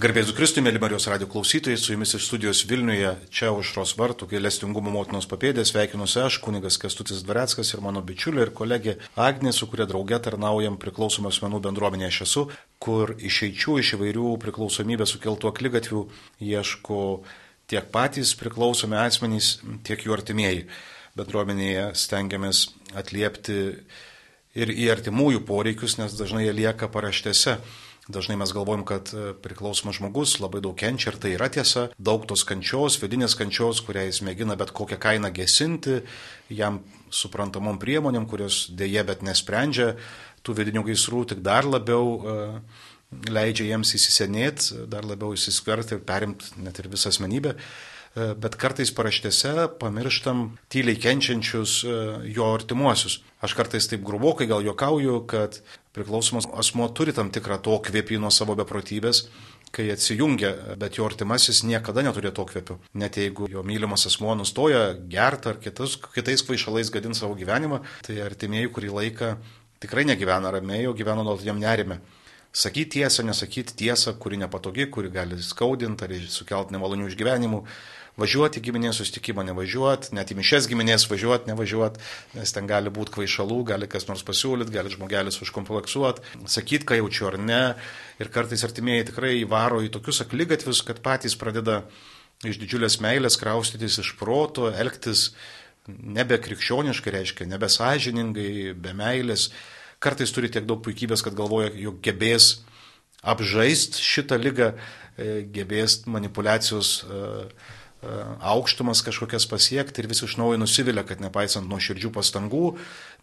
Garbėsiu Kristui, mėly Marijos radio klausytojai, su jumis iš studijos Vilniuje, čia užros vartų, gailestingumo motinos papėdės, sveikinuosi aš, kunigas Kestutis Dvareckas ir mano bičiulė ir kolegė Agnė, su kuria drauge tarnaujam priklausomų asmenų bendruomenėje. Aš esu, kur išeičių iš įvairių priklausomybę sukeltų aklygatvių ieško tiek patys priklausomi asmenys, tiek jų artimieji. Bendruomenėje stengiamės atliepti ir į artimųjų poreikius, nes dažnai jie lieka paraštėse Dažnai mes galvojam, kad e, priklausomas žmogus labai daug kenčia ir tai yra tiesa. Daug tos kančios, vidinės kančios, kurią jis mėgina bet kokią kainą gesinti, jam suprantamom priemonėm, kurios dėje bet nesprendžia tų vidinių gaisrų, tik dar labiau uh, leidžia jiems įsisenėti, dar labiau įsiskverti ir perimti net ir visą asmenybę. Uh, bet kartais paraštėse pamirštam tyliai kenčiančius jo artimuosius. Aš kartais taip grubokai gal juokauju, kad priklausomas asmo turi tam tikrą to kvėpino savo beprotybės, kai atsijungia, bet jo artimasis niekada neturi to kvėpių. Net jeigu jo mylimas asmo nustoja gerti ar kitus, kitais kvaišalais gadinti savo gyvenimą, tai artimieji kurį laiką tikrai negyvena ramiai, o gyvena nuolatiniam nerime. Sakyti tiesą, nesakyti tiesą, kuri nepatogi, kuri gali skaudinti ar sukelti nemalonių išgyvenimų važiuoti į giminės sustikimą, nevažiuoti, net į mišes giminės važiuoti, nevažiuoti, nes ten gali būti kvaišalų, gali kas nors pasiūlyti, gali žmogelis užkompleksuoti, sakyti, ką jaučiu ar ne. Ir kartais artimieji tikrai įvaro į tokius aklygatvius, kad patys pradeda iš didžiulės meilės kraustytis iš proto, elgtis nebe krikščioniškai, reiškia, nebe sąžiningai, be meilės. Kartais turi tiek daug puikybės, kad galvoja, jog gebės apžaist šitą lygą, e, gebės manipulacijos E, aukštumas kažkokias pasiekti ir vis iš naujo nusivilia, kad nepaisant nuoširdžių pastangų,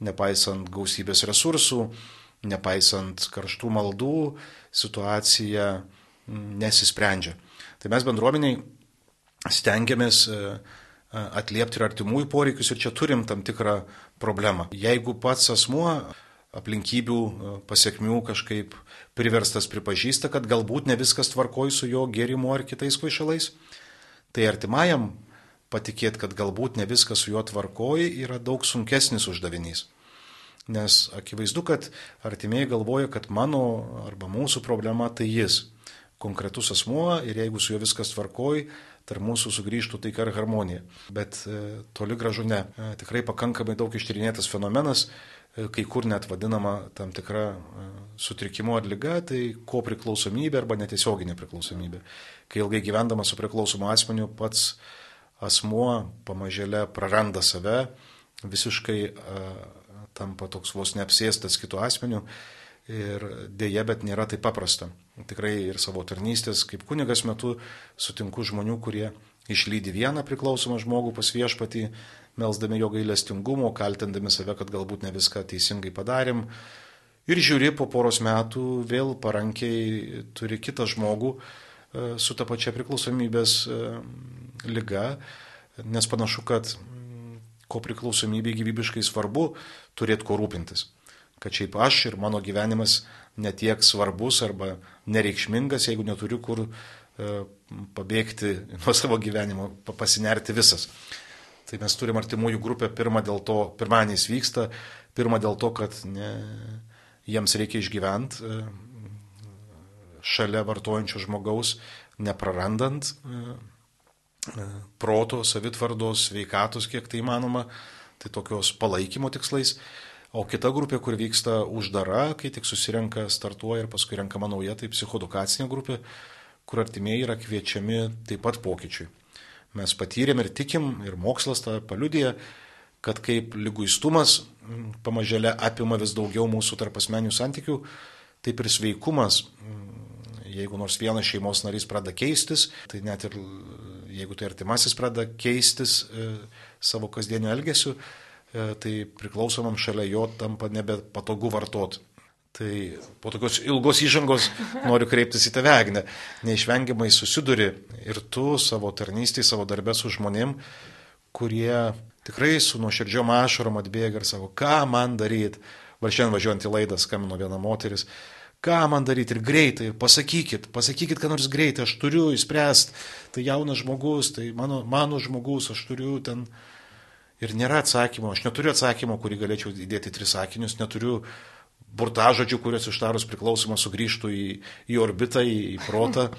nepaisant gausybės resursų, nepaisant karštų maldų, situacija nesisprendžia. Tai mes bendruomeniai stengiamės e, e, atliepti ir artimųjų poreikius ir čia turim tam tikrą problemą. Jeigu pats asmuo aplinkybių pasiekmių kažkaip priverstas pripažįsta, kad galbūt ne viskas tvarkoj su jo gėrimu ar kitais kvaišalais, tai artimajam patikėti, kad galbūt ne viskas su juo tvarkoji, yra daug sunkesnis uždavinys. Nes akivaizdu, kad artimieji galvoja, kad mano arba mūsų problema tai jis, konkretus asmuo ir jeigu su juo viskas tvarkoji, tarp mūsų sugrįžtų taika ir harmonija. Bet e, toli gražu ne. E, tikrai pakankamai daug ištyrinėtas fenomenas, kai kur net vadinama tam tikra e, sutrikimo ar lyga, tai ko priklausomybė arba netiesioginė priklausomybė kai ilgai gyvendamas su priklausomu asmeniu pats asmuo pamažėlė praranda save, visiškai uh, tampa toks vos neapsėstas kitų asmenių ir dėja, bet nėra taip paprasta. Tikrai ir savo tarnystės kaip kunigas metu sutinku žmonių, kurie išlydi vieną priklausomą žmogų pas viešpatį, melzdami jo gailestingumo, kaltindami save, kad galbūt ne viską teisingai padarėm. Ir žiūri, po poros metų vėl parankiai turi kitą žmogų, E, su ta pačia priklausomybės e, lyga, nes panašu, kad mm, ko priklausomybė gyvybiškai svarbu turėti ko rūpintis. Kad šiaip aš ir mano gyvenimas netiek svarbus arba nereikšmingas, jeigu neturiu kur e, pabėgti nuo savo gyvenimo, pasinerti visas. Tai mes turim artimųjų grupę pirmą dėl to, pirmadieniais vyksta, pirmą dėl to, kad ne, jiems reikia išgyventi, šalia vartojančio žmogaus, neprarandant e, e, proto, savitvardos, sveikatos, kiek tai įmanoma, tai tokios palaikymo tikslais. O kita grupė, kur vyksta uždara, kai tik susirenka, startuoja ir paskui renkama nauja, tai psichodukacinė grupė, kur artimieji yra kviečiami taip pat pokyčiui. Mes patyrėm ir tikim, ir mokslas tą paliudė, kad kaip lyguistumas pamažėlė apima vis daugiau mūsų tarp asmenių santykių, taip ir sveikumas jeigu nors vienas šeimos narys pradeda keistis, tai net ir jeigu tai artimasis pradeda keistis e, savo kasdieniu elgesiu, e, tai priklausomam šalia jo tampa nebepatogu vartoti. Tai po tokios ilgos įžangos noriu kreiptis į tave, Agne. Neišvengiamai susiduri ir tu savo tarnystėje, savo darbę su žmonėm, kurie tikrai su nuoširdžiom ašarom atbėga ir sako, ką man daryti. Va šiandien važiuojant į laidą skambino viena moteris, ką man daryti ir greitai, ir pasakykit, pasakykit, ką nors greitai, aš turiu įspręsti, tai jaunas žmogus, tai mano, mano žmogus, aš turiu ten. Ir nėra atsakymo, aš neturiu atsakymo, kurį galėčiau įdėti tris sakinius, neturiu burtažodžių, kuriuos ištarus priklausomas sugrįžtų į, į orbitą, į, į protą.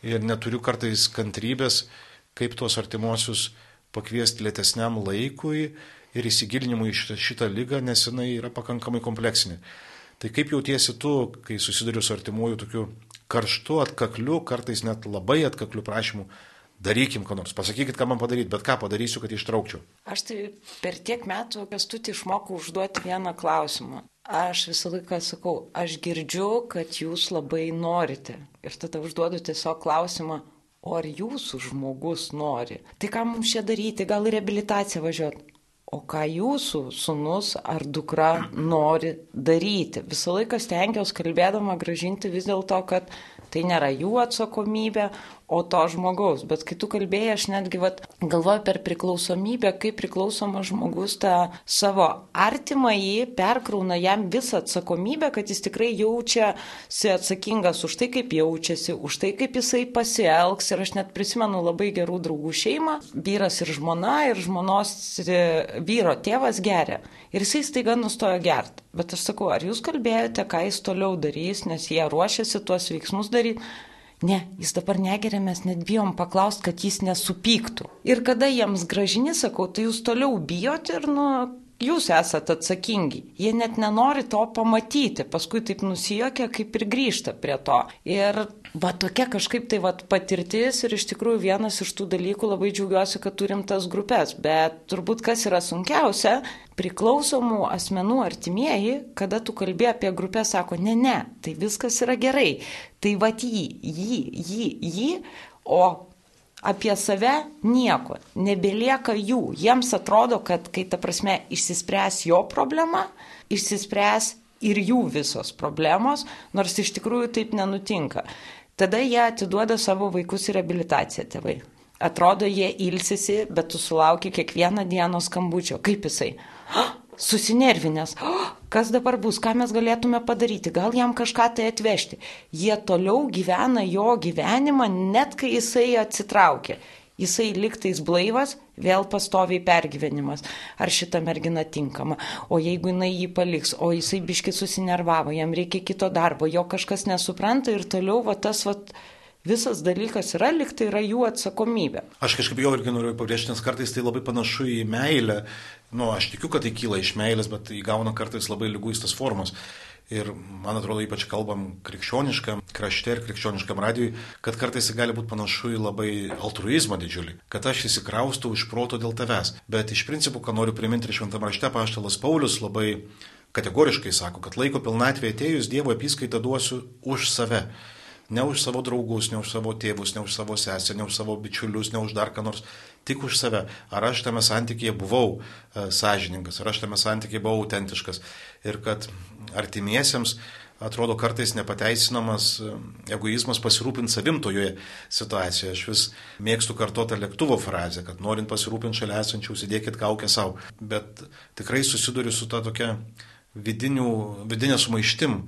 Ir neturiu kartais kantrybės, kaip tuos artimuosius pakviesti lėtesniam laikui ir įsigilinimui į šitą, šitą lygą, nes jinai yra pakankamai kompleksinė. Tai kaip jautiesi tu, kai susiduriu su artimuoju tokiu karštu, atkakliu, kartais net labai atkakliu prašymu, darykim ką nors, pasakykit, ką man padaryti, bet ką padarysiu, kad ištraukčiau. Aš tai per tiek metų, kas tu išmokau užduoti vieną klausimą. Aš visą laiką sakau, aš girdžiu, kad jūs labai norite. Ir tada užduodu tiesiog klausimą, o ar jūsų žmogus nori? Tai ką mums čia daryti, gal į reabilitaciją važiuoti? O ką jūsų sunus ar dukra nori daryti? Visą laiką stengiausi kalbėdama gražinti vis dėlto, kad tai nėra jų atsakomybė, o to žmogaus. Bet kai tu kalbėjai, aš netgi vat, galvoju per priklausomybę, kaip priklausomas žmogus tą savo artimąjį perkrauna jam visą atsakomybę, kad jis tikrai jaučiasi atsakingas už tai, kaip jaučiasi, už tai, kaip jisai pasielgs. Ir aš net prisimenu labai gerų draugų šeimą, vyras ir žmona, ir žmonos e, vyro tėvas geria. Ir jisai staiga nustojo gerti. Bet aš sakau, ar jūs kalbėjote, ką jis toliau darys, nes jie ruošiasi tuos veiksmus daryti. Ne, jis dabar negeria, mes net bijom paklausti, kad jis nesupyktų. Ir kada jiems gražini, sakau, tai jūs toliau bijot ir, nu, jūs esate atsakingi. Jie net nenori to pamatyti, paskui taip nusijokia, kaip ir grįžta prie to. Ir va tokia kažkaip tai va patirtis ir iš tikrųjų vienas iš tų dalykų labai džiaugiuosi, kad turim tas grupės. Bet turbūt kas yra sunkiausia, priklausomų asmenų artimieji, kada tu kalbė apie grupę, sako, ne, ne, tai viskas yra gerai. Tai va jį, jį, jį, jį, o apie save nieko, nebelieka jų. Jiems atrodo, kad kai ta prasme išsispręs jo problema, išsispręs ir jų visos problemos, nors iš tikrųjų taip nenutinka. Tada jie atiduoda savo vaikus į reabilitaciją tėvai. Atrodo, jie ilsisi, bet tu sulauki kiekvieną dieną skambučio. Kaip jisai? susinervinęs, kas dabar bus, ką mes galėtume padaryti, gal jam kažką tai atvežti. Jie toliau gyvena jo gyvenimą, net kai jisai atsitraukia. Jisai liktais blaivas, vėl pastoviai pergyvenimas. Ar šita mergina tinkama? O jeigu jinai jį paliks, o jisai biški susinervavo, jam reikia kito darbo, jo kažkas nesupranta ir toliau va tas va visas dalykas yra, liktai yra jų atsakomybė. Aš kažkaip jau irgi noriu pabrėžti, nes kartais tai labai panašu į meilę. Nu, aš tikiu, kad tai kyla iš meilės, bet tai įgauna kartais labai lyguistas formas. Ir man atrodo, ypač kalbam krikščioniškam krašte ir krikščioniškam radijui, kad kartais tai gali būti panašu į labai altruizmą didžiulį, kad aš įsikraustau iš proto dėl tavęs. Bet iš principo, ką noriu priminti ir šventame rašte, paštalas Paulius labai kategoriškai sako, kad laiko pilnatvė atėjus Dievo apskaitą duosiu už save. Ne už savo draugus, ne už savo tėvus, ne už savo sesę, ne už savo bičiulius, ne už dar ką nors, tik už save. Ar aš tame santykėje buvau e, sąžiningas, ar aš tame santykėje buvau autentiškas. Ir kad artimiesiems atrodo kartais nepateisinamas e, egoizmas pasirūpinti savim toje situacijoje. Aš vis mėgstu kartoti lėktuvo frazę, kad norint pasirūpinti šalia esančių, užsidėkit kaukę savo. Bet tikrai susiduriu su ta tokia vidinių, vidinė sumaištim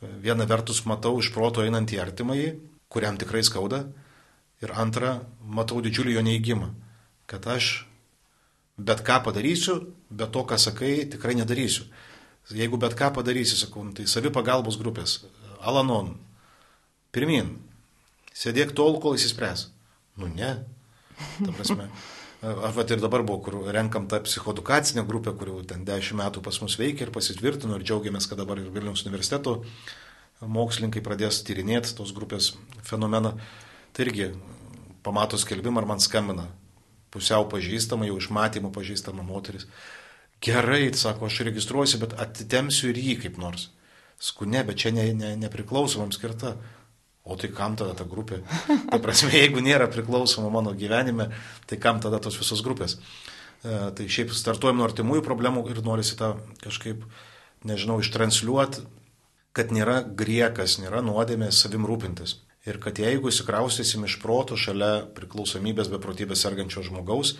Viena vertus matau iš proto einantį artimąjį, kuriam tikrai skauda, ir antra, matau didžiulį jo neįgymą, kad aš bet ką padarysiu, bet to, ką sakai, tikrai nedarysiu. Jeigu bet ką padarysi, sakau, nu, tai savi pagalbos grupės, Alanon, pirmin, sėdėk tol, kol įsispręs. Nu ne, ta prasme. Aš vat ir dabar buvo, kur renkam tą psichoedukacinę grupę, kurių ten dešimt metų pas mus veikia ir pasitvirtino ir džiaugiamės, kad dabar ir Vilniaus universiteto mokslininkai pradės tyrinėti tos grupės fenomeną. Tai irgi pamato skelbimą ar man skambina pusiau pažįstama, jau iš matymų pažįstama moteris. Gerai, sako, aš registruosiu, bet atitemsiu ir jį kaip nors. Skune, bet čia ne, ne, nepriklausomam skirta. O tai kam tada ta grupė? Tai prasme, jeigu nėra priklausoma mano gyvenime, tai kam tada tos visos grupės? E, tai šiaip startuojam nuo artimųjų problemų ir norisi tą kažkaip, nežinau, ištranšiuoti, kad nėra griekas, nėra nuodėmė savim rūpintis. Ir kad jeigu įsikraustysim iš proto šalia priklausomybės beprotybės sergančio žmogaus,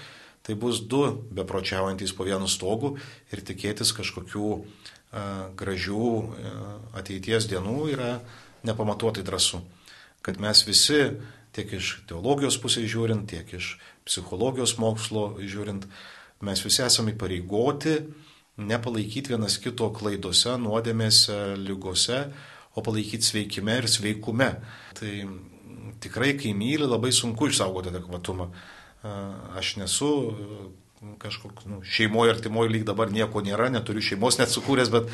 tai bus du bepročiaujantys po vienu stogu ir tikėtis kažkokių a, e, gražių a, e, ateities dienų yra nepamatuotai drąsu. Kad mes visi, tiek iš teologijos pusės žiūrint, tiek iš psichologijos mokslo žiūrint, mes visi esame įpareigoti nepalaikyti vienas kito klaidose, nuodėmėse, lygose, o palaikyti sveikime ir sveikume. Tai tikrai, kai myli, labai sunku išsaugoti adekvatumą. Aš nesu kažkoks nu, šeimoje, artimoje lyg dabar nieko nėra, neturiu šeimos net sukūręs, bet,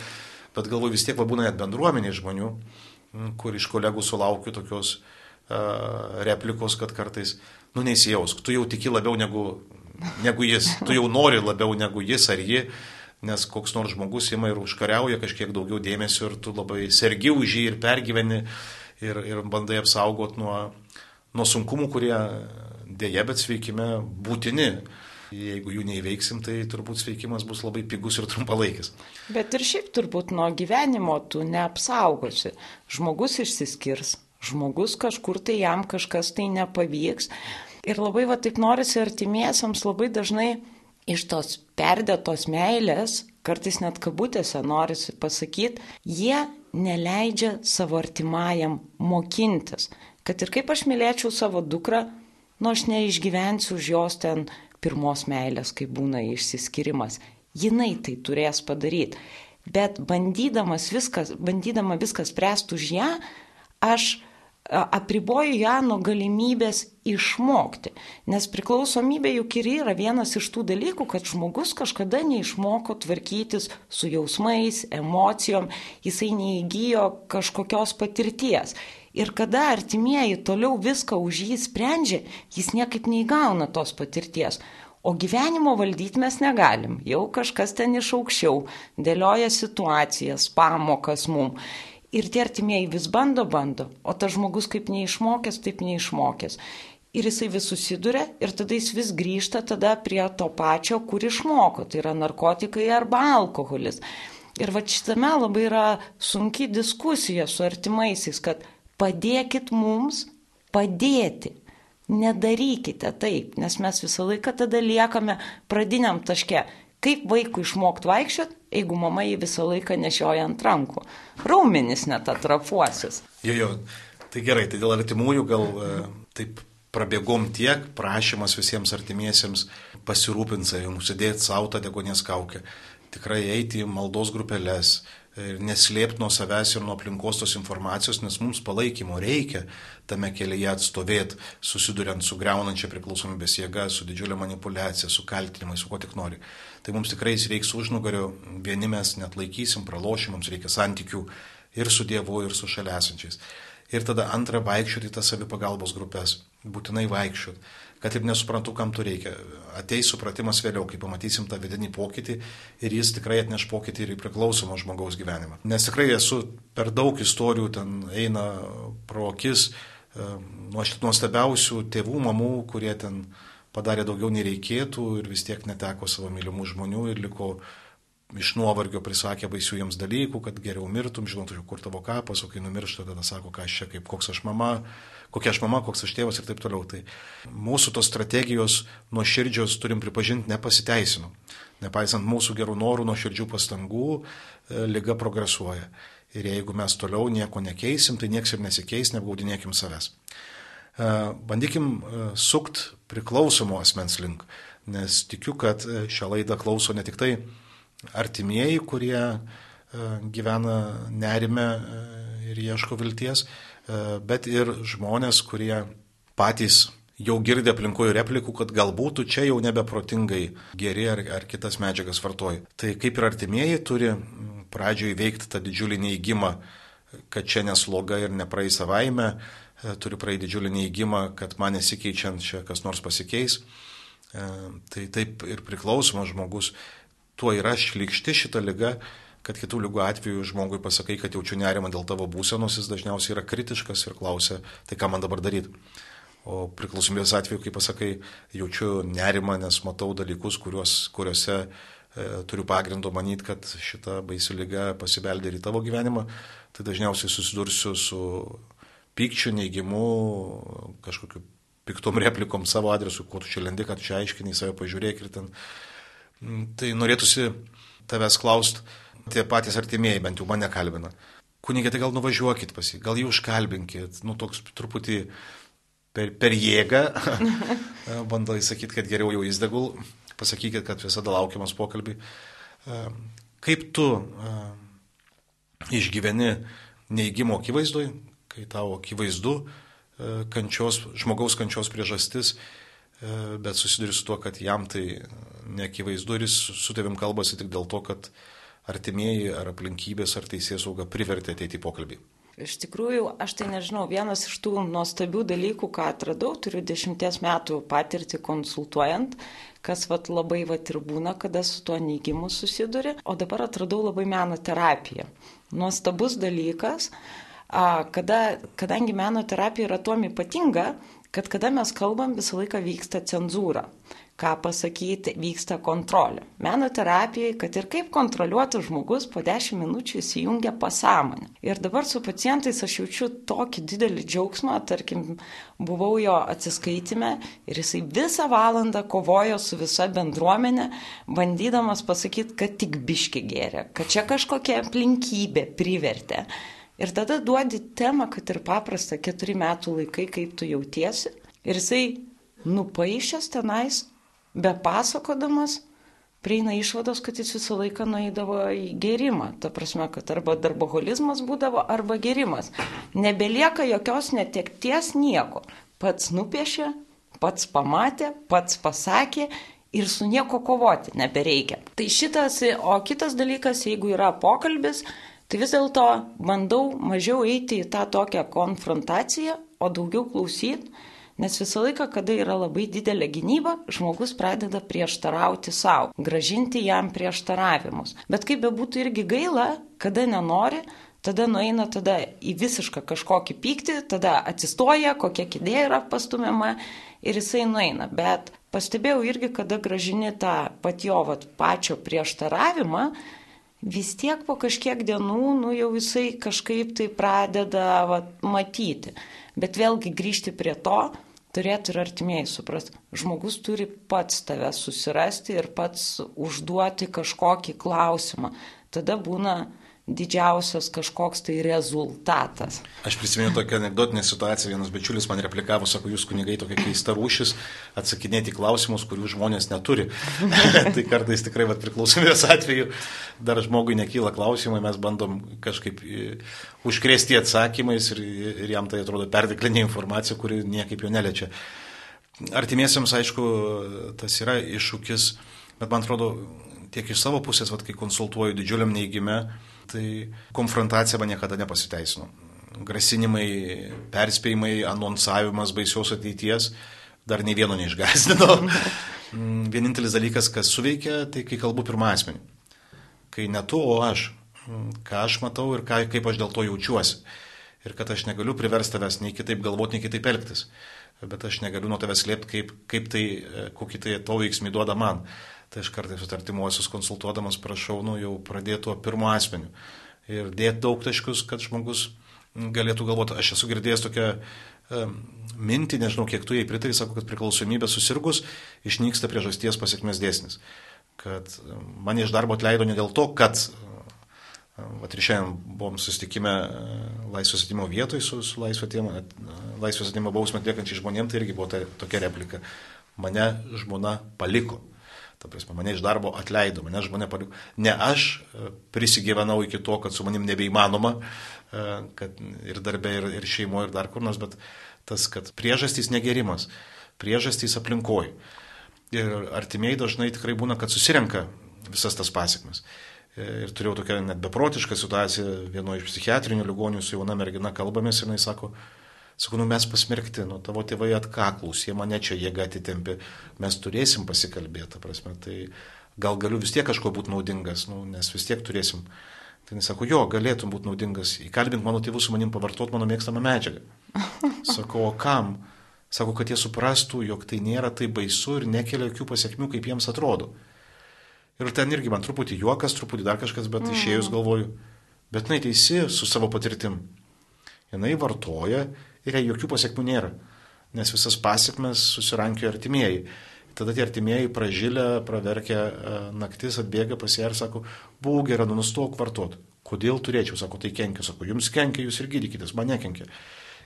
bet galvoju vis tiek va, būna net bendruomenė žmonių, kur iš kolegų sulaukiu tokios replikos, kad kartais, nu neįsijausk, tu jau tiki labiau negu, negu jis, tu jau nori labiau negu jis ar ji, nes koks nors žmogus ima ir užkariauja kažkiek daugiau dėmesio ir tu labai sergi už jį ir pergyveni ir, ir bandai apsaugot nuo, nuo sunkumų, kurie dėja, bet sveikime būtini. Jeigu jų neįveiksim, tai turbūt sveikimas bus labai pigus ir trumpalaikis. Bet ir šiaip turbūt nuo gyvenimo tu neapsaugosi. Žmogus išsiskirs, žmogus kažkur tai jam kažkas tai nepavyks. Ir labai va taip norisi artimiesiams labai dažnai iš tos perdėtos meilės, kartais net kabutėse norisi pasakyti, jie neleidžia savo artimajam mokintis. Kad ir kaip aš mylėčiau savo dukrą, nu aš neišgyvensiu už jos ten pirmos meilės, kai būna išsiskirimas. Jinai tai turės padaryti. Bet bandydamas viskas, bandydama viskas spręsti už ją, aš apriboju ją nuo galimybės išmokti. Nes priklausomybė juk ir yra vienas iš tų dalykų, kad žmogus kažkada neišmoko tvarkytis su jausmais, emocijom, jisai neįgyjo kažkokios patirties. Ir kada artimieji toliau viską už jį sprendžia, jis niekaip neįgauna tos patirties. O gyvenimo valdyti mes negalim. Jau kažkas ten iš aukščiau dėlioja situacijas, pamokas mum. Ir tie artimieji vis bando, bando, o tas žmogus kaip neišmokęs, taip neišmokęs. Ir jisai vis susiduria ir tada jis vis grįžta tada prie to pačio, kur išmoko, tai yra narkotikai arba alkoholis. Ir va šitame labai yra sunki diskusija su artimaisiais, kad padėkit mums padėti. Nedarykite taip, nes mes visą laiką tada liekame pradiniam taške. Kaip vaikui išmokti vaikščioti, jeigu mama jį visą laiką nešioja ant rankų? Raumenis net atrafuosis. Jo, jo, tai gerai, tai dėl artimųjų gal e, taip prabėgom tiek, prašymas visiems artimiesiems pasirūpinti savim, užsidėti savo tą degonės kaukę, tikrai eiti į maldos grupelės, ir neslėpti nuo savęs ir nuo aplinkos tos informacijos, nes mums palaikymo reikia tame kelyje atstovėti, susiduriant su greunančia priklausomybės jėga, su didžiulė manipulacija, su kaltinimais, su ko tik nori. Tai mums tikrai reiks užnugario, vieni mes net laikysim, pralošim, mums reikia santykių ir su Dievu, ir su šalia esančiais. Ir tada antrą vaikščioti į tas savipagalbos grupės, būtinai vaikščioti kad ir nesuprantu, kam to reikia. Ateis supratimas vėliau, kai pamatysim tą vidinį pokytį ir jis tikrai atneš pokytį ir į priklausomą žmogaus gyvenimą. Nes tikrai esu per daug istorijų ten eina pro akis nuostabiausių tėvų, mamų, kurie ten padarė daugiau nei reikėtų ir vis tiek neteko savo mylimų žmonių ir liko iš nuovargio prisakė baisių jiems dalykų, kad geriau mirtum, žinotų, kur tavo kapas, o kai numiršta, tada sako, ką aš čia, kaip koks aš mama, kokia aš mama, koks aš tėvas ir taip toliau. Tai mūsų tos strategijos nuo širdžios turim pripažinti nepasiteisino. Nepaisant mūsų gerų norų, nuo širdžių pastangų, e, lyga progresuoja. Ir jeigu mes toliau nieko nekeisim, tai nieks ir nesikeis, neapgaudinėkim savęs. E, bandykim e, sukt priklausomo asmens link, nes tikiu, kad šią laidą klauso ne tik tai artimieji, kurie gyvena nerime ir ieško vilties, bet ir žmonės, kurie patys jau girdė aplinkoje replikų, kad galbūt čia jau nebeprotingai geri ar, ar kitas medžiagas vartoji. Tai kaip ir artimieji turi pradžioje įveikti tą didžiulį neįgymą, kad čia nesloga ir nepraeis savaime, e, turi praeiti didžiulį neįgymą, kad man nesikeičiant čia kas nors pasikeis. E, tai taip ir priklausomas žmogus, tuo yra šlikšti šita lyga kad kitų lygų atveju žmogui pasakai, kad jaučiu nerimą dėl tavo būsenos, jis dažniausiai yra kritiškas ir klausia, tai ką man dabar daryti. O priklausomybės atveju, kai pasakai, jaučiu nerimą, nes matau dalykus, kuriuos, kuriuose e, turiu pagrindo manyti, kad šita baisi lyga pasibeldė ir į tavo gyvenimą, tai dažniausiai susidursiu su pykčiu, neigimu, kažkokiu piktom replikom savo adresu, kuo tu čia lendi, kad čia aiškiniai save pažiūrėk ir ten. Mm, tai norėtųsi tavęs klausti, tie patys artimieji bent jau mane kalbina. Kunigė, tai gal nuvažiuokit pas jį, gal jį užkalbinkit, nu toks truputį per, per jėgą, bando įsakyti, kad geriau jau įsdegul, pasakykit, kad visada laukiamas pokalbį. Kaip tu išgyveni neįgymo akivaizdoj, kai tavo akivaizdu kančios, žmogaus kančios priežastis, bet susiduri su tuo, kad jam tai neakivaizdu ir jis su tavim kalbasi tik dėl to, kad artimieji ar aplinkybės ar teisės sauga privertė ateiti į pokalbį. Iš tikrųjų, aš tai nežinau, vienas iš tų nuostabių dalykų, ką atradau, turiu dešimties metų patirtį konsultuojant, kas vat, labai vat, ir būna, kada su tuo neigimu susiduri, o dabar atradau labai meno terapiją. Nuostabus dalykas, kada, kadangi meno terapija yra tuom ypatinga, kad kada mes kalbam, visą laiką vyksta cenzūra ką pasakyti, vyksta kontrolė. Meno terapijai, kad ir kaip kontroliuotų žmogus, po 10 minučių įsijungia pasąmonę. Ir dabar su pacientais aš jaučiu tokį didelį džiaugsmą, tarkim, buvau jo atsiskaitime ir jisai visą valandą kovojo su visa bendruomenė, bandydamas pasakyti, kad tik biški gėrė, kad čia kažkokia aplinkybė privertė. Ir tada duodi temą, kad ir paprasta keturi metų laikai, kaip tu jautiesi. Ir jisai nupaišęs tenais be pasakodamas prieina išvados, kad jis visą laiką nueidavo į gerimą. Ta prasme, kad arba darboholizmas būdavo, arba gerimas. Nebelieka jokios netekties nieko. Pats nupiešė, pats pamatė, pats pasakė ir su nieko kovoti nebereikia. Tai šitas, o kitas dalykas, jeigu yra pokalbis, tai vis dėlto bandau mažiau eiti į tą tokią konfrontaciją, o daugiau klausyti Nes visą laiką, kada yra labai didelė gynyba, žmogus pradeda prieštarauti savo, gražinti jam prieštaravimus. Bet kaip bebūtų irgi gaila, kada nenori, tada nueina tada į visišką kažkokį pyktį, tada atsistoja, kokia kėdė yra pastumiama ir jisai nueina. Bet pastebėjau irgi, kada gražini tą pat jo vat, pačio prieštaravimą, vis tiek po kažkiek dienų, nu jau jisai kažkaip tai pradeda vat, matyti. Bet vėlgi grįžti prie to, turėtų ir artimieji suprasti. Žmogus turi pats tave susirasti ir pats užduoti kažkokį klausimą. Tada būna didžiausias kažkoks tai rezultatas. Aš prisimenu tokią anegdotinę situaciją, vienas bičiulis man replikavo, sako, jūs kunigai tokia keista rūšis atsakinėti klausimus, kurių žmonės neturi. tai kartais tikrai vat, priklausomės atveju dar žmogui nekyla klausimai, mes bandom kažkaip e, užkrėsti atsakymais ir, ir jam tai atrodo perteklinė informacija, kuri niekaip jo neliečia. Artimiesiams, aišku, tas yra iššūkis, bet man atrodo, tiek iš savo pusės, vat, kai konsultuoju didžiuliam neįgime, tai konfrontacija man niekada nepasiteisino. Grasinimai, perspėjimai, anonsavimas baisios ateities dar nei vieno neišgazdino. Vienintelis dalykas, kas suveikia, tai kai kalbu pirmą asmenį. Kai ne tu, o aš. Ką aš matau ir ką, kaip aš dėl to jaučiuosi. Ir kad aš negaliu priversti tavęs nei kitaip galvoti, nei kitaip elgtis. Bet aš negaliu nuo tavęs slėpti, kaip, kaip tai, kokį tai to veiksmį duoda man. Tai aš kartais su artimuosius konsultuodamas prašau, nu jau pradėtų pirmo asmeniu. Ir dėti daug taškus, kad žmogus galėtų galvoti, aš esu girdėjęs tokią um, mintį, nežinau, kiek tu jai pritari, sako, kad priklausomybė susirgus išnyksta priežasties pasiekmes dėsnis. Kad mane iš darbo atleido ne dėl to, kad Vat ir šiandien buvom susitikime laisvės atimo vietoj su, su laisvės atimo bausmę atliekančiai žmonėm, tai irgi buvo ta, tokia replika. Mane žmona paliko. Ta prasme, mane iš darbo atleido, mane žmonė paliko. Ne aš e, prisigyvenau iki to, kad su manim nebeįmanoma, e, kad ir darbė, ir, ir šeimoje, ir dar kur nors, bet tas, kad priežastys negerimas, priežastys aplinkoj. Ir artimiai dažnai tikrai būna, kad susirenka visas tas pasiekmes. E, ir turėjau tokią net beprotišką situaciją vienoje iš psichiatrinių ligonių su jauna mergina kalbamės ir jinai sako, Sakau, nu mes pasmerkti, nu tavo tėvai atkaklus, jie mane čia jėga atitempė, mes turėsim pasikalbėti, prasme, tai gal galiu vis tiek kažko būti naudingas, nu, nes vis tiek turėsim. Tai jis sako, jo, galėtum būti naudingas, įkalbink mano tėvus su manim pavartot mano mėgstamą medžiagą. Sakau, o kam? Sako, kad jie suprastų, jog tai nėra taip baisu ir nekelia jokių pasiekmių, kaip jiems atrodo. Ir ten irgi man truputį juokas, truputį dar kažkas, bet mm. išėjus galvoju, bet jinai teisi su savo patirtim. Jinai vartoja ir jai jokių pasiekmių nėra, nes visas pasiekmes susirankio artimieji. Tada tie artimieji pražylę, praverkia e, naktis, atbėga pas ją ir sako, būk gera, nu nustok vartot. Kodėl turėčiau, sako, tai kenkia, sako, jums kenkia, jūs ir gydykitės, man nekenkia.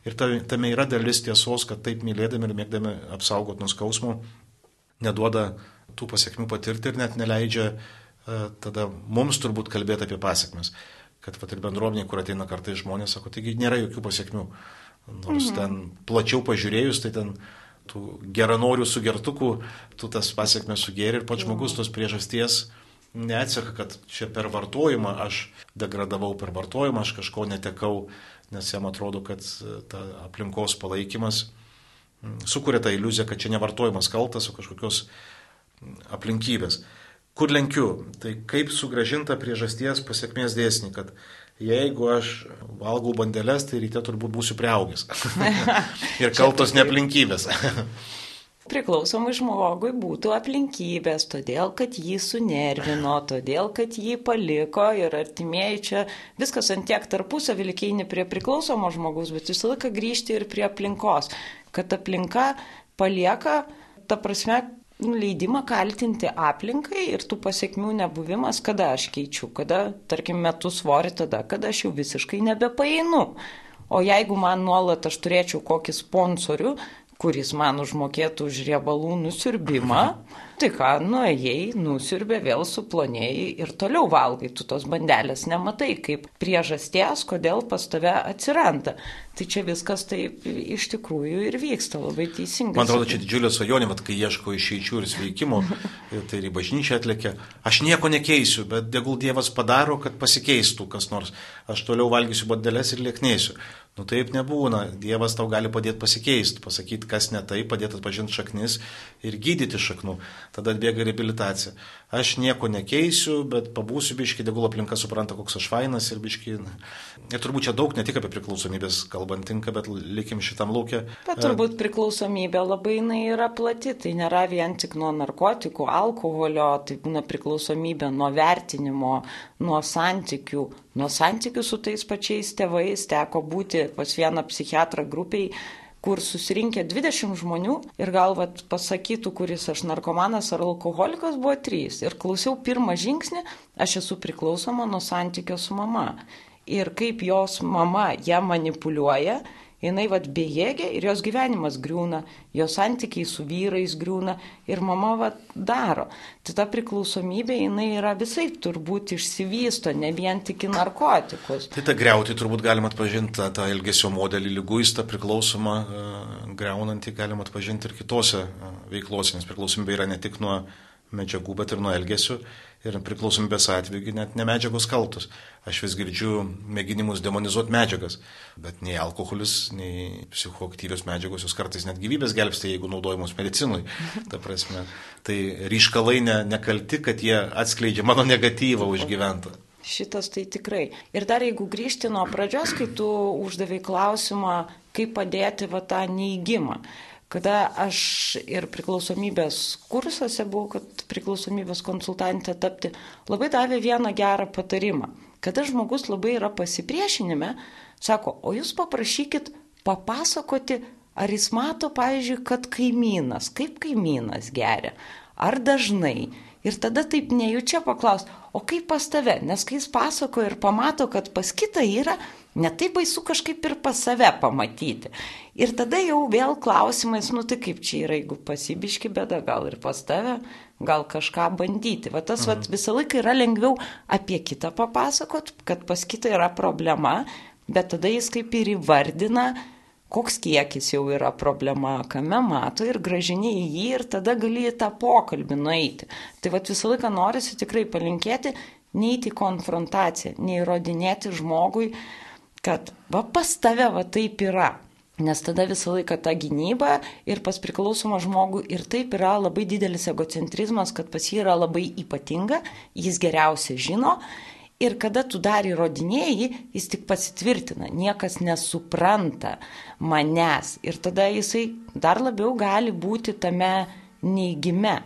Ir tame yra dalis tiesos, kad taip mylėdami ir mėgdami apsaugot nuo skausmo, neduoda tų pasiekmių patirti ir net neleidžia tada mums turbūt kalbėti apie pasiekmes. Kad pat ir bendruomenė, kur ateina kartai žmonės, sako, taigi nėra jokių pasiekmių. Nors mhm. ten plačiau pažiūrėjus, tai ten tų geranorių sugertukų, tu tas pasiekmes sugeri ir pats žmogus tos priežasties neatseka, kad čia per vartojimą aš degradavau, per vartojimą aš kažko netekau, nes jam atrodo, kad ta aplinkos palaikymas sukuria tą iliuziją, kad čia nevartojimas kaltas, o kažkokios aplinkybės. Kur lenkiu? Tai kaip sugražinta priežasties pasiekmės dėsnį, kad jeigu aš valgau bandelės, tai ryte turbūt būsiu prieaugęs. Ir kaltos ne aplinkybės. priklausomai žmogui būtų aplinkybės, todėl kad jį sunervino, todėl kad jį paliko ir artimieji čia viskas ant tiek tarpusavį likėjini prie priklausomo žmogus, bet visą laiką grįžti ir prie aplinkos kad aplinka palieka, ta prasme, leidimą kaltinti aplinkai ir tų pasiekmių nebuvimas, kada aš keičiu, kada, tarkim, metu svorį tada, kada aš jau visiškai nebepainu. O jeigu man nuolat aš turėčiau kokį sponsorių, kuris man užmokėtų už riebalų nusirbimą, tai ką, nuėjai, nusirbė, vėl suplonėjai ir toliau valgai, tu tos bandelės nematai kaip priežasties, kodėl pas tave atsiranda. Tai čia viskas taip iš tikrųjų ir vyksta labai teisingai. Man atrodo, čia didžiulė svajonė, vat, kai ieško išeičių ir sveikimo, tai ir į bažnyčią atlėkė. Aš nieko nekeisiu, bet degul Dievas padaro, kad pasikeistų kas nors. Aš toliau valgysiu bandelės ir lieknėsiu. Nu taip nebūna. Dievas tau gali padėti pasikeisti, pasakyti, kas ne taip, padėti atpažinti šaknis ir gydyti šaknų. Tada atbėga reabilitacija. Aš nieko nekeisiu, bet pabūsiu biški, degul aplinka supranta, koks aš fainas ir biški. Ir turbūt čia daug ne tik apie priklausomybės kalbant tinka, bet likim šitam laukia. Bet turbūt priklausomybė labai jinai yra plati. Tai nėra vien tik nuo narkotikų, alkoholio, tai būna priklausomybė nuo vertinimo, nuo santykių. Nuo santykių su tais pačiais tėvais teko būti pas vieną psichiatrą grupiai, kur susirinkę 20 žmonių ir gal vat, pasakytų, kuris aš narkomanas ar alkoholikas, buvo trys. Ir klausiau pirmą žingsnį, aš esu priklausoma nuo santykio su mama. Ir kaip jos mama ją manipuliuoja, jinai vad bejėgė ir jos gyvenimas griūna, jos santykiai su vyrais griūna ir mama vad daro. Tai ta priklausomybė jinai yra visai turbūt išsivysto, ne vien tik į narkotikus. Tai tą greuti turbūt galima atpažinti, tą, elgesio modelį lyguistą priklausomą, uh, greunantį galima atpažinti ir kitose uh, veiklose, nes priklausomybė yra ne tik nuo medžiagų, bet ir nuo elgesio. Ir priklausomybės atveju net ne medžiagos kaltos. Aš vis girdžiu mėginimus demonizuoti medžiagas, bet nei alkoholis, nei psichoaktyvios medžiagos, jos kartais net gyvybės gelbsti, jeigu naudojamos medicinui. Ta prasme, tai ryškalai ne, nekalti, kad jie atskleidžia mano negatyvą užgyventą. Šitas tai tikrai. Ir dar jeigu grįžti nuo pradžios, kai tu uždavai klausimą, kaip padėti va tą neįgymą kada aš ir priklausomybės kursuose buvau, kad priklausomybės konsultantė tapti, labai davė vieną gerą patarimą. Kada žmogus labai yra pasipriešinime, sako, o jūs paprašykit papasakoti, ar jis mato, pavyzdžiui, kad kaimynas, kaip kaimynas geria, ar dažnai. Ir tada taip nejučia paklaus, o kaip pas tave, nes kai jis pasako ir pamato, kad pas kitą yra, Netai baisu kažkaip ir pas save pamatyti. Ir tada jau vėl klausimais, nu tai kaip čia yra, jeigu pasibiški bėda, gal ir pas tave, gal kažką bandyti. Va tas mhm. va, visą laiką yra lengviau apie kitą papasakot, kad pas kitą yra problema, bet tada jis kaip ir įvardina, koks kiekis jau yra problema, kame mato ir gražini į jį ir tada gali į tą pokalbį nueiti. Tai va visą laiką norisi tikrai palinkėti, neįti konfrontaciją, neįrodinėti žmogui, kad va pas tave va taip yra. Nes tada visą laiką ta gynyba ir pas priklausomą žmogų ir taip yra labai didelis egocentrizmas, kad pas jį yra labai ypatinga, jis geriausiai žino. Ir kada tu dar įrodinėjai, jis tik pasitvirtina, niekas nesupranta manęs. Ir tada jisai dar labiau gali būti tame neigime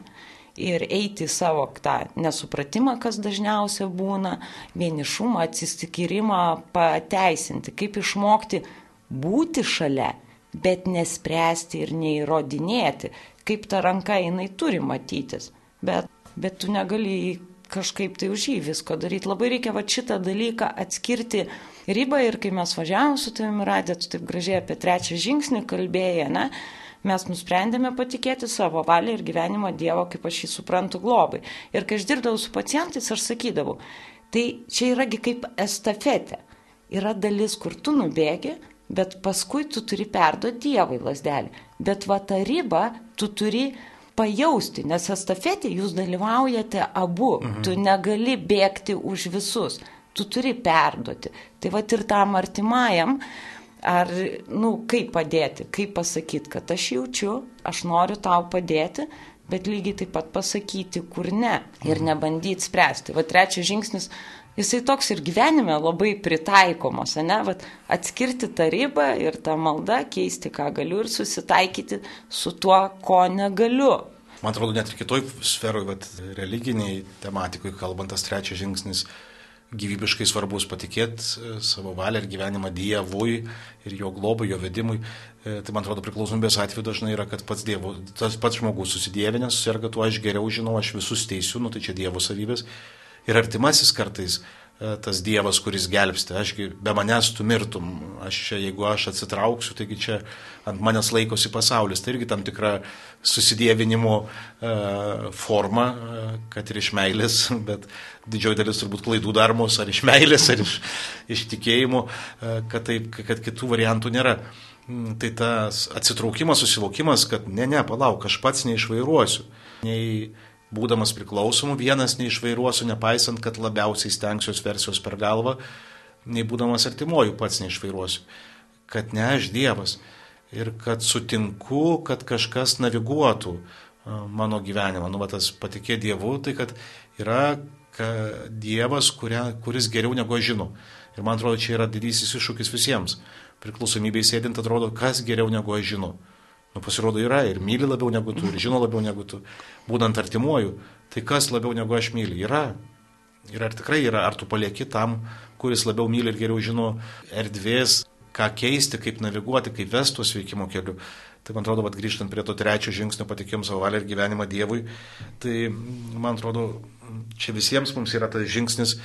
ir eiti savo tą nesupratimą, kas dažniausiai būna, vienišumą, atsiskirimą pateisinti, kaip išmokti būti šalia, bet nespręsti ir neįrodinėti, kaip ta ranka jinai turi matytis. Bet, bet tu negali kažkaip tai už jį visko daryti. Labai reikia va šitą dalyką atskirti ribą ir kai mes važiavom su tavimi radė, tu taip gražiai apie trečią žingsnį kalbėjai, ne? Mes nusprendėme patikėti savo valią ir gyvenimo Dievo, kaip aš jį suprantu, globai. Ir kai aš dirbdavau su pacientais, aš sakydavau, tai čia yragi kaip estafetė. Yra dalis, kur tu nubėgi, bet paskui tu turi perduoti Dievui lasdelį. Bet va tą ribą tu turi pajausti, nes estafetė jūs dalyvaujate abu, mhm. tu negali bėgti už visus, tu turi perduoti. Tai va ir tam artimajam, ar, na, nu, kaip padėti, kaip pasakyti, kad aš jaučiu, aš noriu tau padėti, bet lygiai taip pat pasakyti, kur ne ir mhm. nebandyti spręsti. Va trečias žingsnis jisai toks ir gyvenime labai pritaikomas, ne, Vat atskirti tą ribą ir tą maldą, keisti, ką galiu ir susitaikyti su tuo, ko negaliu. Man atrodo, net ir kitoj sferoje, bet religiniai tematikoje, kalbant, tas trečias žingsnis gyvybiškai svarbus patikėti e, savo valią ir gyvenimą Dievui ir jo globai, jo vedimui. E, tai man atrodo priklausomybės atveju dažnai yra, kad pats, dievo, tas pats žmogus susidėvinęs, susirga tuo, aš geriau žinau, aš visus teisiu, nu tai čia Dievo savybės ir artimasis kartais e, tas Dievas, kuris gelbsti. Ašgi be manęs tu mirtum, aš čia, jeigu aš atsitrauksiu, taigi čia ant manęs laikosi pasaulis. Tai irgi tam tikra susidėvinimo uh, forma, uh, kad ir iš meilės, bet didžioji dalis turbūt klaidų daromos ar iš meilės, ar iš, iš tikėjimo, kad, taip, kad kitų variantų nėra. Mm, tai tas atsitraukimas, susivokimas, kad ne, ne, palauk, aš pats neišvairuosiu. Nei būdamas priklausomu, vienas neišvairuosiu, nepaisant, kad labiausiai stengsiuos versijos per galvą, nei būdamas artimuoju pats neišvairuosiu. Kad ne aš Dievas ir kad sutinku, kad kažkas naviguotų mano gyvenimą. Nu, va, tas patikė Dievu, tai kad yra Dievas, kuria, kuris geriau negu aš žinau. Ir man atrodo, čia yra didysis iššūkis visiems. Priklausomybėje sėdint atrodo, kas geriau negu aš žinau. Nu, pasirodo, yra ir myli labiau negu tu, ir žino labiau negu tu. Būdant artimuoju, tai kas labiau negu aš myli? Yra. Ir ar tikrai yra, ar tu palieki tam, kuris labiau myli ir geriau žino erdvės, ką keisti, kaip naviguoti, kaip vestos veikimo keliu. Tai man atrodo, kad grįžtant prie to trečio žingsnio patikėm savo valią ir gyvenimą Dievui, tai man atrodo, čia visiems mums yra tas žingsnis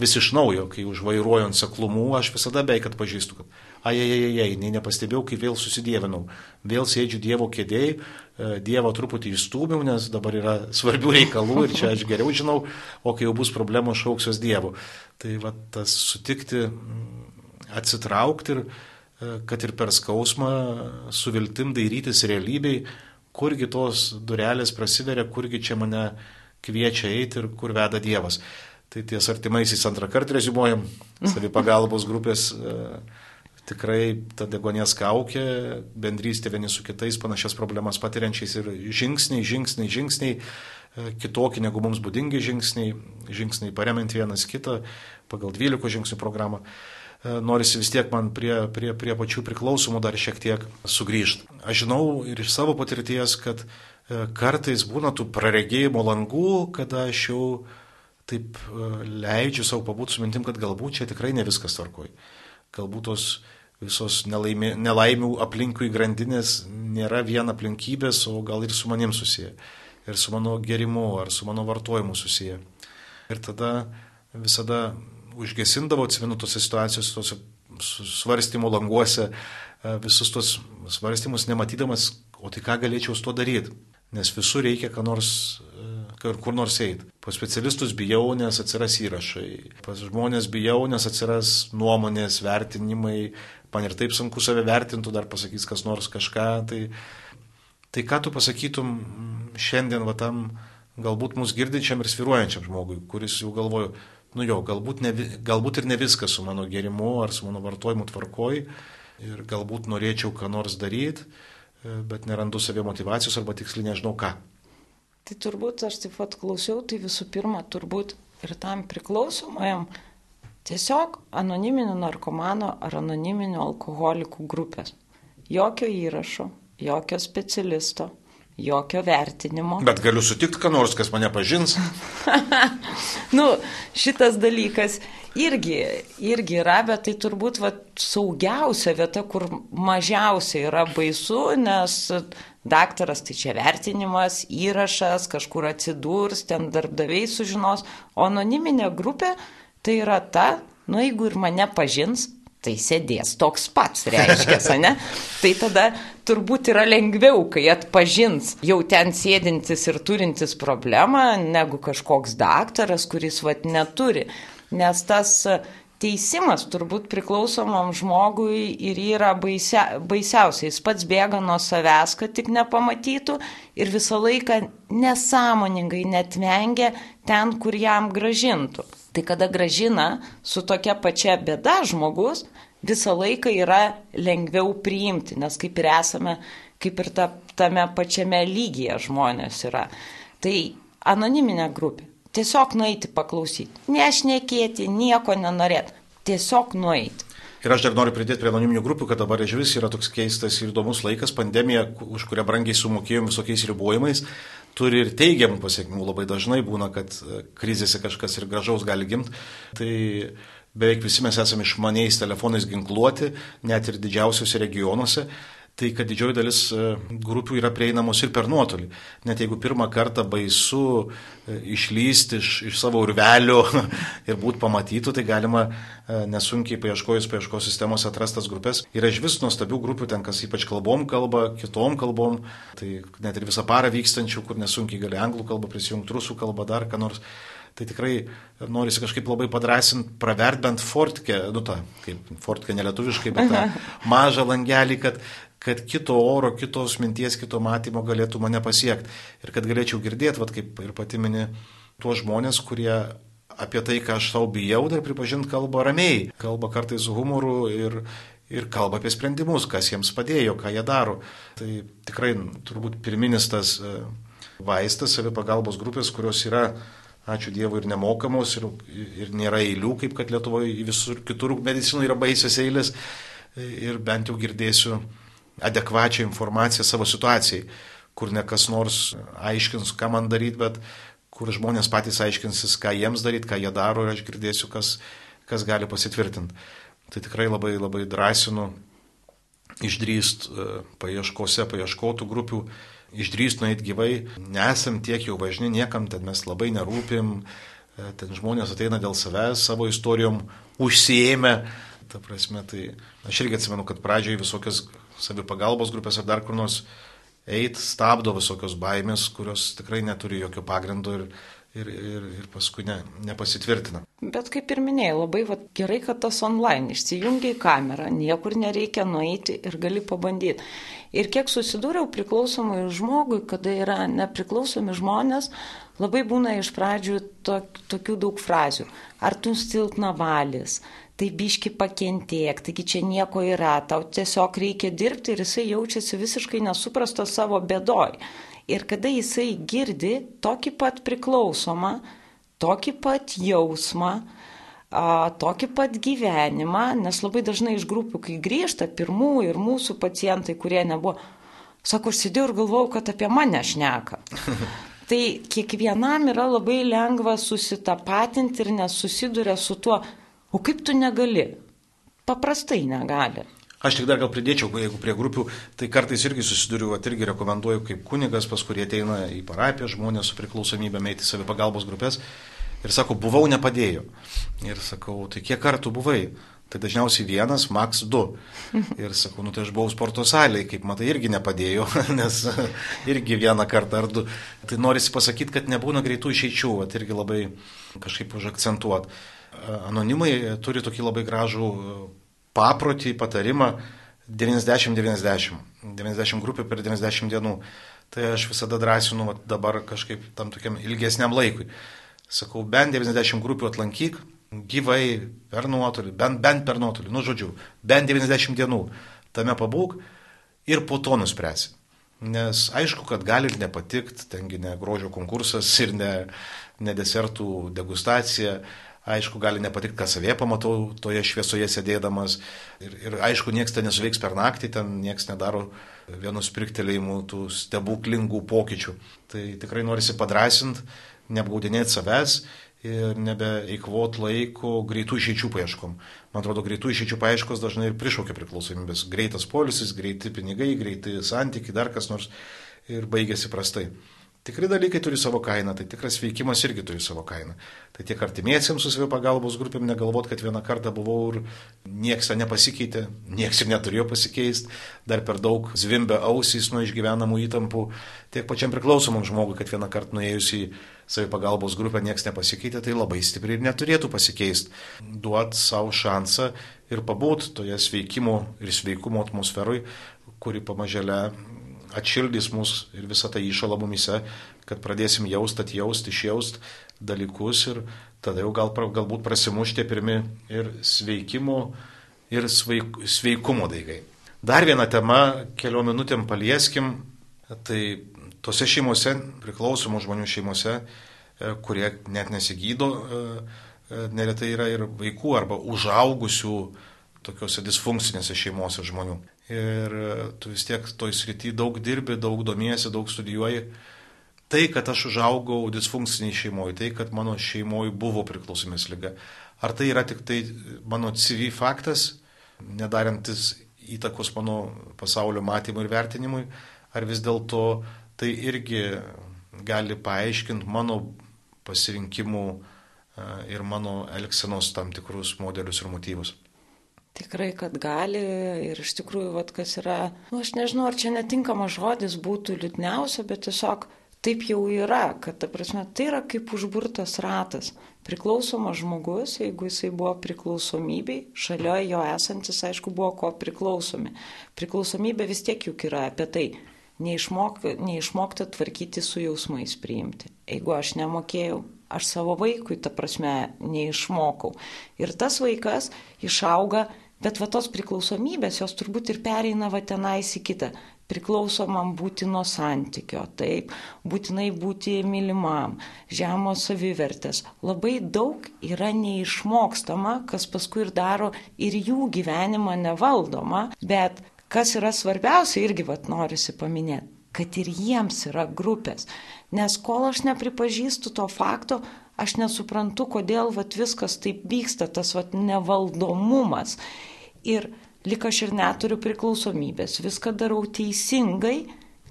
vis iš naujo, kai užvairuojant saklumų, aš visada beveik atpažįstu, kad ajajajajai, nei nepastebėjau, kai vėl susidėvinau. Vėl sėdžiu Dievo kėdėjai, e, Dievo truputį įstūmiau, nes dabar yra svarbių reikalų ir čia aš geriau žinau, o kai jau bus problemų, šauksiuos Dievu. Tai va tas sutikti, mm, atsitraukti ir e, kad ir per skausmą su viltim dairytis realybei, kurgi tos durelės prasiveria, kurgi čia mane kviečia eiti ir kur veda Dievas. Tai ties artimaisiais antrą kartą rezumuojam, savipagalbos grupės uh, tikrai ta degonės kaukė, bendrystė vieni su kitais, panašias problemas patiriančiais ir žingsniai, žingsniai, žingsniai, e, kitokie negu mums būdingi žingsniai, žingsniai paremint vienas kitą pagal 12 žingsnių programą. E, norisi vis tiek man prie, prie, prie pačių priklausomų dar šiek tiek sugrįžti. Aš žinau ir iš savo patirties, kad e, kartais būna tų praregėjimo langų, kada aš jau taip leidžiu savo pabūti su mintim, kad galbūt čia tikrai ne viskas tvarkoja galbūt tos visos nelaimė, nelaimių aplinkui grandinės nėra vien aplinkybės, o gal ir su manim susiję. Ir su mano gerimu, ar su mano vartojimu susiję. Ir tada visada užgesindavo, atsimenu, tose situacijose, tose svarstymo languose, e, visus tos svarstymus nematydamas, o tai ką galėčiau su tuo daryti. Nes visur reikia ką nors ir kur nors eiti. Pas specialistus bijau, nes atsiras įrašai. Pas žmonės bijau, nes atsiras nuomonės, vertinimai. Man ir taip sunku save vertintų, dar pasakys kas nors kažką. Tai, tai ką tu pasakytum šiandien va tam galbūt mus girdinčiam ir sviruojančiam žmogui, kuris jau galvoju, nu jo, galbūt, ne, galbūt ir ne viskas su mano gerimu ar su mano vartojimu tvarkoj ir galbūt norėčiau ką nors daryti, bet nerandu savie motivacijos arba tiksliai nežinau ką. Tai turbūt aš taip pat klausiau, tai visų pirma, turbūt ir tam priklausomajam tiesiog anoniminio narkomano ar anoniminio alkoholikų grupės. Jokio įrašo, jokio specialisto, jokio vertinimo. Bet galiu sutikti, ką nors, kas mane pažins. nu, šitas dalykas irgi, irgi yra, bet tai turbūt va, saugiausia vieta, kur mažiausiai yra baisu, nes daktaras tai čia vertinimas, įrašas, kažkur atsidurs, ten darbdaviai sužinos, o anoniminė grupė tai yra ta, nu jeigu ir mane pažins, tai sėdės toks pats, reiškia, ne? Tai tada turbūt yra lengviau, kai atpažins jau ten sėdintis ir turintis problemą, negu kažkoks daktaras, kuris vat neturi. Nes tas teisimas turbūt priklausomam žmogui ir yra baisia, baisiausia. Jis pats bėga nuo savęs, kad tik nepamatytų ir visą laiką nesąmoningai net vengia ten, kur jam gražintų. Tai kada gražina su tokia pačia bėda žmogus, visą laiką yra lengviau priimti, nes kaip ir esame, kaip ir ta, tame pačiame lygyje žmonės yra. Tai anoniminė grupė. Tiesiog nueiti paklausyti. Nešnekėti, nieko nenorėti. Tiesiog nueiti. Ir aš dar noriu pridėti prie anoniminių grupių, kad dabar iš vis yra toks keistas ir įdomus laikas, pandemija, už kurią brangiai sumokėjom visokiais ribojimais, turi ir teigiamų pasiekmių. Labai dažnai būna, kad e, krizėse kažkas ir gražaus gali gimti. Tai beveik visi mes esame išmaniais telefonais ginkluoti, net ir didžiausiuose regionuose tai kad didžioji dalis e, grupių yra prieinamos ir per nuotolį. Net jeigu pirmą kartą baisu e, išlysti iš, iš savo urvelio ir būti pamatytų, tai galima e, nesunkiai paieškojus paieškos sistemos atrastas grupės. Yra iš vis nuostabių grupių, ten kas ypač kalbom kalba, kitom kalbom, tai net ir visą parą vykstančių, kur nesunkiai gali anglų kalbą prisijungti, rusų kalbą, dar ką nors tai tikrai norisi kažkaip labai padrasinti, pravert bent fortkę, nu tą, kaip fortkę nelietuviškai, bet tą mažą langelį, kad, kad kito oro, kitos minties, kito matymo galėtų mane pasiekti. Ir kad galėčiau girdėti, vad kaip ir pati mini, tuos žmonės, kurie apie tai, ką aš tau bijau, dar pripažinti kalba ramiai, kalba kartais su humoru ir, ir kalba apie sprendimus, kas jiems padėjo, ką jie daro. Tai tikrai turbūt pirminis tas e, vaistas savipagalbos grupės, kurios yra, ačiū Dievui, ir nemokamos, ir, ir nėra eilių, kaip kad Lietuvoje visur kitur medicinoje yra baisios eilės. Ir bent jau girdėsiu adekvačią informaciją savo situacijai, kur ne kas nors aiškins, ką man daryti, bet kur žmonės patys aiškinsis, ką jiems daryti, ką jie daro ir aš girdėsiu, kas, kas gali pasitvirtinti. Tai tikrai labai labai drąsinu išdrįst e, paieškose, paieškotų grupių, išdrįst nueiti gyvai, nesam tiek jau važni niekam, ten mes labai nerūpim, e, ten žmonės ateina dėl savęs, savo istorijom užsiemę. Ta prasme, tai aš irgi atsimenu, kad pradžioje visokias savipagalbos grupės ar dar kur nors eit, stabdo visokios baimės, kurios tikrai neturi jokio pagrindo ir, ir, ir, ir paskui ne, nepasitvirtina. Bet kaip ir minėjai, labai va, gerai, kad tas online išsijungia į kamerą, niekur nereikia nueiti ir gali pabandyti. Ir kiek susidūriau priklausomai žmogui, kada yra nepriklausomi žmonės, labai būna iš pradžių to, tokių daug frazių. Ar tu silpna valis, tai biški pakentiek, taigi čia nieko yra, tau tiesiog reikia dirbti ir jisai jaučiasi visiškai nesuprastas savo bėdoj. Ir kada jisai girdi tokį pat priklausomą, tokį pat jausmą, a, tokį pat gyvenimą, nes labai dažnai iš grupių, kai grįžta pirmų ir mūsų pacientai, kurie nebuvo, sako, aš sėdėjau ir galvojau, kad apie mane šneka. tai kiekvienam yra labai lengva susitapatinti ir nesusiduria su tuo, O kaip tu negali? Paprastai negali. Aš tik dar gal pridėčiau, jeigu prie grupių, tai kartais irgi susiduriu, at irgi rekomenduoju kaip kunigas, pas kurie ateina į parapiją žmonės su priklausomybė, eiti savipagalbos grupės ir sako, buvau nepadėjo. Ir sakau, tai kiek kartų buvai? Tai dažniausiai vienas, maks du. Ir sakau, nu tai aš buvau sporto salėje, kaip matai, irgi nepadėjo, nes irgi vieną kartą ar du. Tai norisi pasakyti, kad nebūna greitų išeičių, at irgi labai kažkaip užakcentuoti anonimai turi tokį labai gražų paprotį, patarimą 90-90. 90 grupių per 90 dienų. Tai aš visada drąsinu dabar kažkaip tam tokiam ilgesniam laikui. Sakau, bent 90 grupių atlankyk, gyvai, per nuotolį, bent, bent per nuotolį, nu žodžiu, bent 90 dienų tame pabūk ir po to nuspręsi. Nes aišku, kad gali ir nepatikti, tengi ne grožio konkursas ir ne, ne desertų degustacija, aišku, gali nepatikti, ką savie pamatau toje šviesoje sėdėdamas. Ir, ir aišku, niekas ten nesuveiks per naktį, ten niekas nedaro vienus priktelėjimų tų stebuklingų pokyčių. Tai tikrai norisi padrasinti, neapgaudinėti savęs ir nebeeikvot laiko greitų išeičių paieškom. Man atrodo, greitų išeičių paieškos dažnai ir prišaukia priklausomybės. Greitas polisis, greiti pinigai, greiti santykiai, dar kas nors ir baigėsi prastai. Tikri dalykai turi savo kainą, tai tikras veikimas irgi turi savo kainą. Tai tiek artimiesiems su savipagalbos grupėm negalvot, kad vieną kartą buvau ir nieks nepasikeitė, nieks ir neturėjo pasikeisti, dar per daug zvimbė ausys nuo išgyvenamų įtampų, tiek pačiam priklausomam žmogui, kad vieną kartą nuėjus į savipagalbos grupę nieks nepasikeitė, tai labai stipriai ir neturėtų pasikeisti. Duot savo šansą ir pabūt toje sveikimo ir sveikumo atmosferoje, kuri pamažėle atšildys mus ir visą tą įšalą mumise, kad pradėsim jaust, atjaust, išjaust dalykus ir tada jau gal, galbūt prasimuštė pirmi ir sveikimo, ir sveik, sveikumo daigai. Dar viena tema, keliom minutėm palieskim, tai tose šeimose, priklausomų žmonių šeimose, e, kurie net nesigydo, e, e, neretai yra ir vaikų arba užaugusių tokiuose disfunkcinėse šeimose žmonių ir e, tu vis tiek toj srity daug dirbi, daug domiesi, daug studijuoji. Tai, kad aš užaugau disfunkciniai šeimoje, tai, kad mano šeimoje buvo priklausomės lyga, ar tai yra tik tai mano CV faktas, nedarantis įtakos mano pasaulio matymui ir vertinimui, ar vis dėlto tai irgi gali paaiškinti mano pasirinkimų e, ir mano elgsenos tam tikrus modelius ir motyvus. Tikrai, kad gali ir iš tikrųjų, vat, kas yra, nu, aš nežinau, ar čia netinkamas žodis būtų liūdniausia, bet tiesiog taip jau yra, kad, ta prasme, tai yra kaip užburtas ratas. Priklausomas žmogus, jeigu jisai buvo priklausomybei, šalia jo esantis, aišku, buvo ko priklausomi. Priklausomybė vis tiek juk yra apie tai. Neišmok, neišmokti tvarkyti su jausmais priimti. Jeigu aš nemokėjau, aš savo vaikui, ta prasme, neišmokau. Ir tas vaikas išauga Bet va tos priklausomybės, jos turbūt ir pereina va tenais į kitą. Priklausomam būti nuo santykio, taip, būtinai būti mylimam, žemos savivertės. Labai daug yra neišmokstama, kas paskui ir daro ir jų gyvenimą nevaldoma, bet kas yra svarbiausia, irgi vat norisi paminėti, kad ir jiems yra grupės. Nes kol aš nepripažįstu to fakto, aš nesuprantu, kodėl vat viskas taip vyksta, tas vat nevaldomumas. Ir lik aš ir neturiu priklausomybės, viską darau teisingai,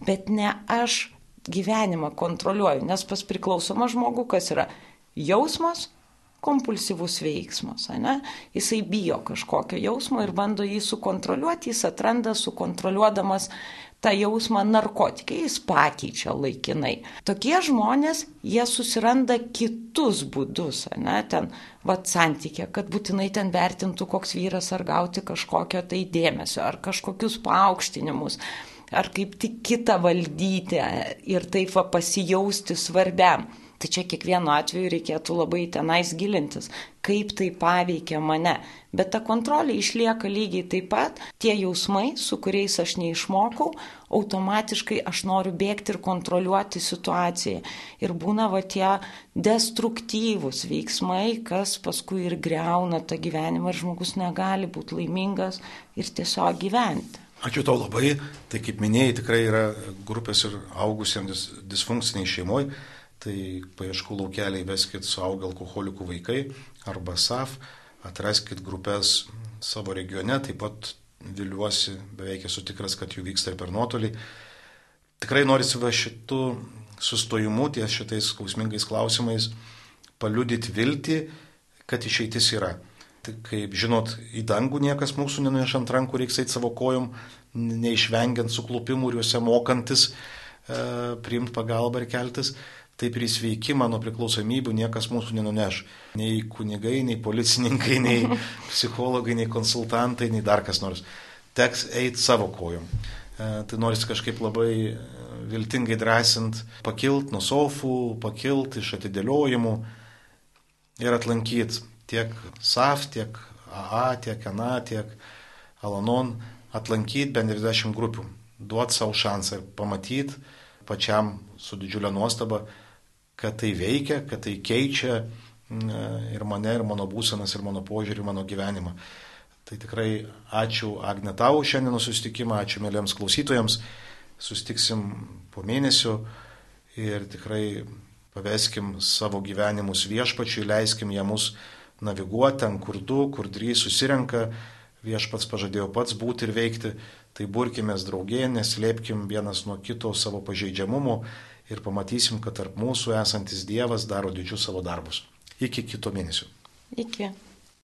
bet ne aš gyvenimą kontroliuoju, nes pas priklausomą žmogų kas yra? Jausmas, kompulsyvus veiksmas, ne? Jisai bijo kažkokio jausmo ir bando jį sukontroliuoti, jis atranda sukontroliuodamas tą jausmą narkotikai, jis pakeičia laikinai. Tokie žmonės, jie susiranda kitus būdus, ne, ten, vad, santykė, kad būtinai ten vertintų, koks vyras ar gauti kažkokio tai dėmesio, ar kažkokius paaukštinimus, ar kaip tik kitą valdyti ir taip va pasijausti svarbiam. Tai čia kiekvienu atveju reikėtų labai tenais gilintis, kaip tai paveikia mane. Bet ta kontrolė išlieka lygiai taip pat, tie jausmai, su kuriais aš neišmokau, automatiškai aš noriu bėgti ir kontroliuoti situaciją. Ir būna va tie destruktyvūs veiksmai, kas paskui ir greuna tą gyvenimą ir žmogus negali būti laimingas ir tiesiog gyventi. Ačiū tau labai. Tai kaip minėjai, tikrai yra grupės ir augusiems disfunkciniai šeimoje tai paieškų laukeliai veskit suaugę alkoholikų vaikai arba SAF, atraskit grupės savo regione, taip pat viliuosi, beveik esu tikras, kad jų vyksta ir per nuotolį. Tikrai norisi va šitų sustojimų ties šitais skausmingais klausimais paliudyti viltį, kad išeitis yra. Tai kaip žinot, į dangų niekas mūsų neneš ant rankų, reiks eiti savo kojom, neišvengiant suklupimų ir juose mokantis e, priimti pagalbą ir keltis taip ir į sveikimą nuo priklausomybių niekas mūsų nenuneš. Nei kunigai, nei policininkai, nei psichologai, nei konsultantai, nei dar kas nors. Teks eiti savo kojom. E, tai norisi kažkaip labai e, viltingai drąsint, pakilt nuo sofų, pakilt iš atidėliojimų ir atlankyti tiek SAF, tiek AA, tiek ANA, tiek Alanon, atlankyti bent 20 grupių, duoti savo šansą ir pamatyti pačiam su didžiulė nuostaba, kad tai veikia, kad tai keičia ir mane, ir mano būsenas, ir mano požiūrį, mano gyvenimą. Tai tikrai ačiū Agne tau šiandieną susitikimą, ačiū mėlyms klausytojams. Sustiksim po mėnesio ir tikrai paveskim savo gyvenimus viešpačiui, leiskim ją mus naviguoti ten, kur du, kur trys susirenka. Viešpats pažadėjo pats būti ir veikti, tai burkime draugė, neslėpkim vienas nuo kito savo pažeidžiamumo ir pamatysim, kad tarp mūsų esantis Dievas daro didžius savo darbus. Iki kito mėnesio. Iki.